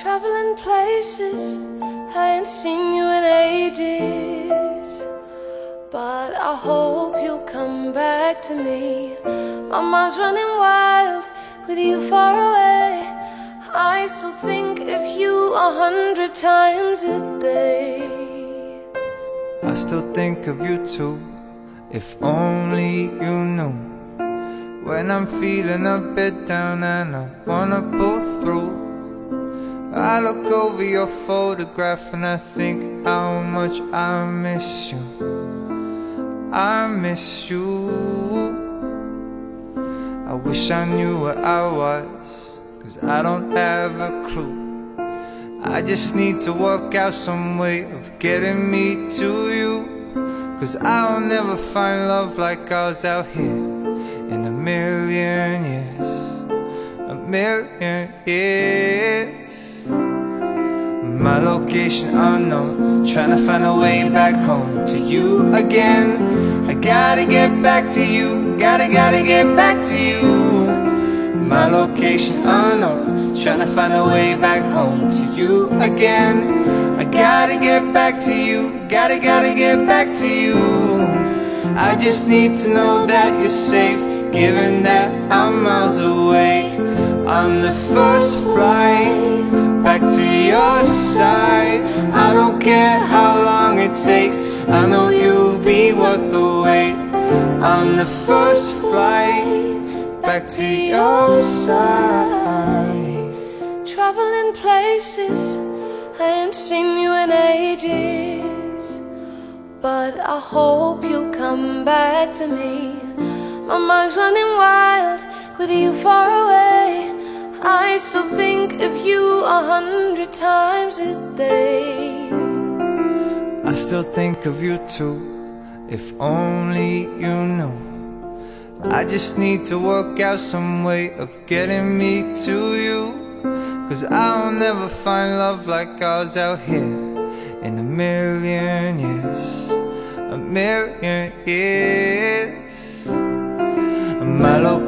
Traveling places, I ain't seen you in ages. But I hope you'll come back to me. My mind's running wild with you far away. I still think of you a hundred times a day. I still think of you too, if only you knew. When I'm feeling a bit down and I wanna pull through. I look over your photograph and I think how much I miss you. I miss you. I wish I knew where I was, cause I don't have a clue. I just need to work out some way of getting me to you. Cause I'll never find love like ours out here in a million years. A million years. Location unknown, oh trying to find a way back home to you again. I gotta get back to you, gotta, gotta get back to you. My location oh unknown, trying to find a way back home to you again. I gotta get back to you, gotta, gotta get back to you. I just need to know that you're safe, given that I'm miles away. I'm the first flight back to your side. I don't care how long it takes, I know you'll be worth the wait. I'm the first flight back to your side. Traveling places, I ain't seen you in ages. But I hope you'll come back to me. My mind's running wild with you far away. I still think of you a hundred times a day. I still think of you too, if only you knew. I just need to work out some way of getting me to you. Cause I'll never find love like ours out here in a million years. A million years.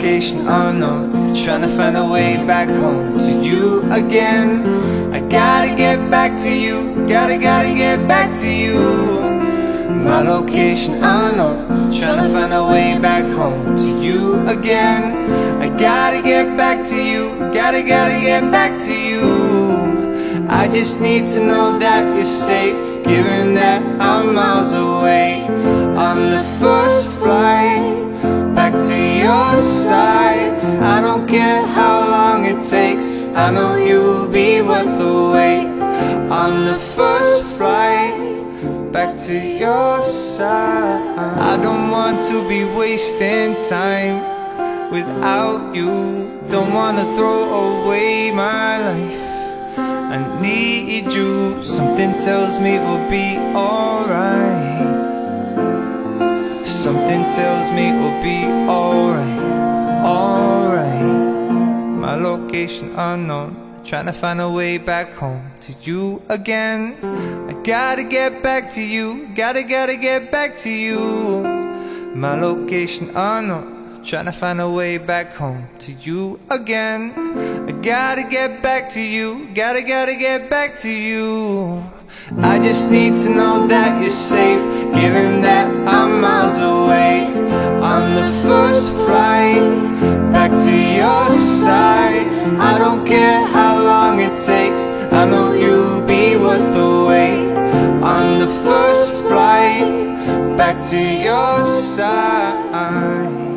Location unknown, oh trying to find a way back home to you again. I gotta get back to you, gotta, gotta get back to you. My location oh unknown, trying to find a way back home to you again. I gotta get back to you, gotta, gotta get back to you. I just need to know that you're safe, given that I'm miles away. On the first your side. I don't care how long it takes, I know you'll be worth the wait. On the first flight back to your side. I don't want to be wasting time without you. Don't wanna throw away my life. I need you. Something tells me it will be alright. Something tells me it will be alright, alright. My location unknown, trying to find a way back home to you again. I gotta get back to you, gotta, gotta get back to you. My location unknown, trying to find a way back home to you again. I gotta get back to you, gotta, gotta get back to you. I just need to know that you're safe, given that I'm miles away. On the first flight back to your side. I don't care how long it takes, I know you'll be worth the wait. On the first flight back to your side.